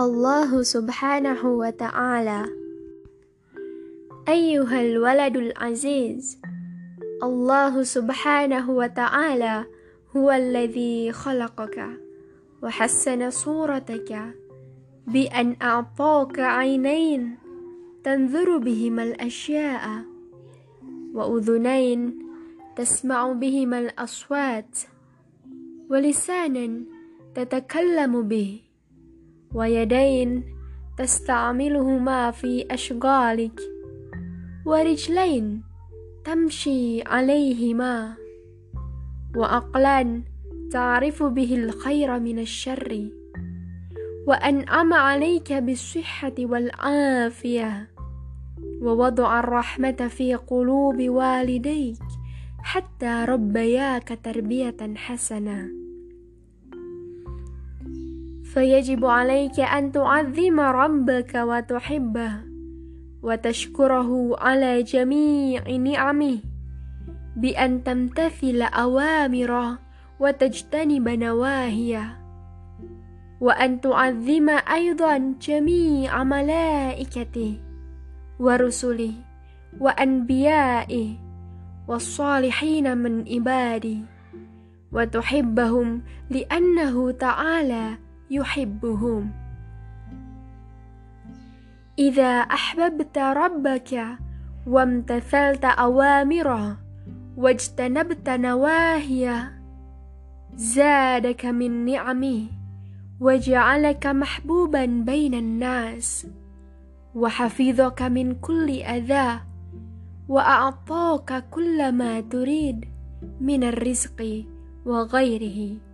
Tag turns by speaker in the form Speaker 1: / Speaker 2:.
Speaker 1: الله سبحانه وتعالى. أيها الولد العزيز الله سبحانه وتعالى هو الذي خلقك وحسن صورتك بأن أعطاك عينين تنظر بهما الأشياء وأذنين تسمع بهما الأصوات ولسانا تتكلم به. ويدين تستعملهما في أشغالك ورجلين تمشي عليهما وعقلا تعرف به الخير من الشر وأنعم عليك بالصحة والعافية ووضع الرحمة في قلوب والديك حتى ربياك تربية حسنة. فيجب عليك أن تعظم ربك وتحبه وتشكره على جميع نعمه بأن تمتثل أوامره وتجتنب نواهيه وأن تعظم أيضا جميع ملائكته ورسله وأنبيائه والصالحين من عباده وتحبهم لأنه تعالى يحبهم. إذا أحببت ربك وامتثلت أوامره واجتنبت نواهيه زادك من نعمه وجعلك محبوبا بين الناس وحفظك من كل أذى وأعطاك كل ما تريد من الرزق وغيره.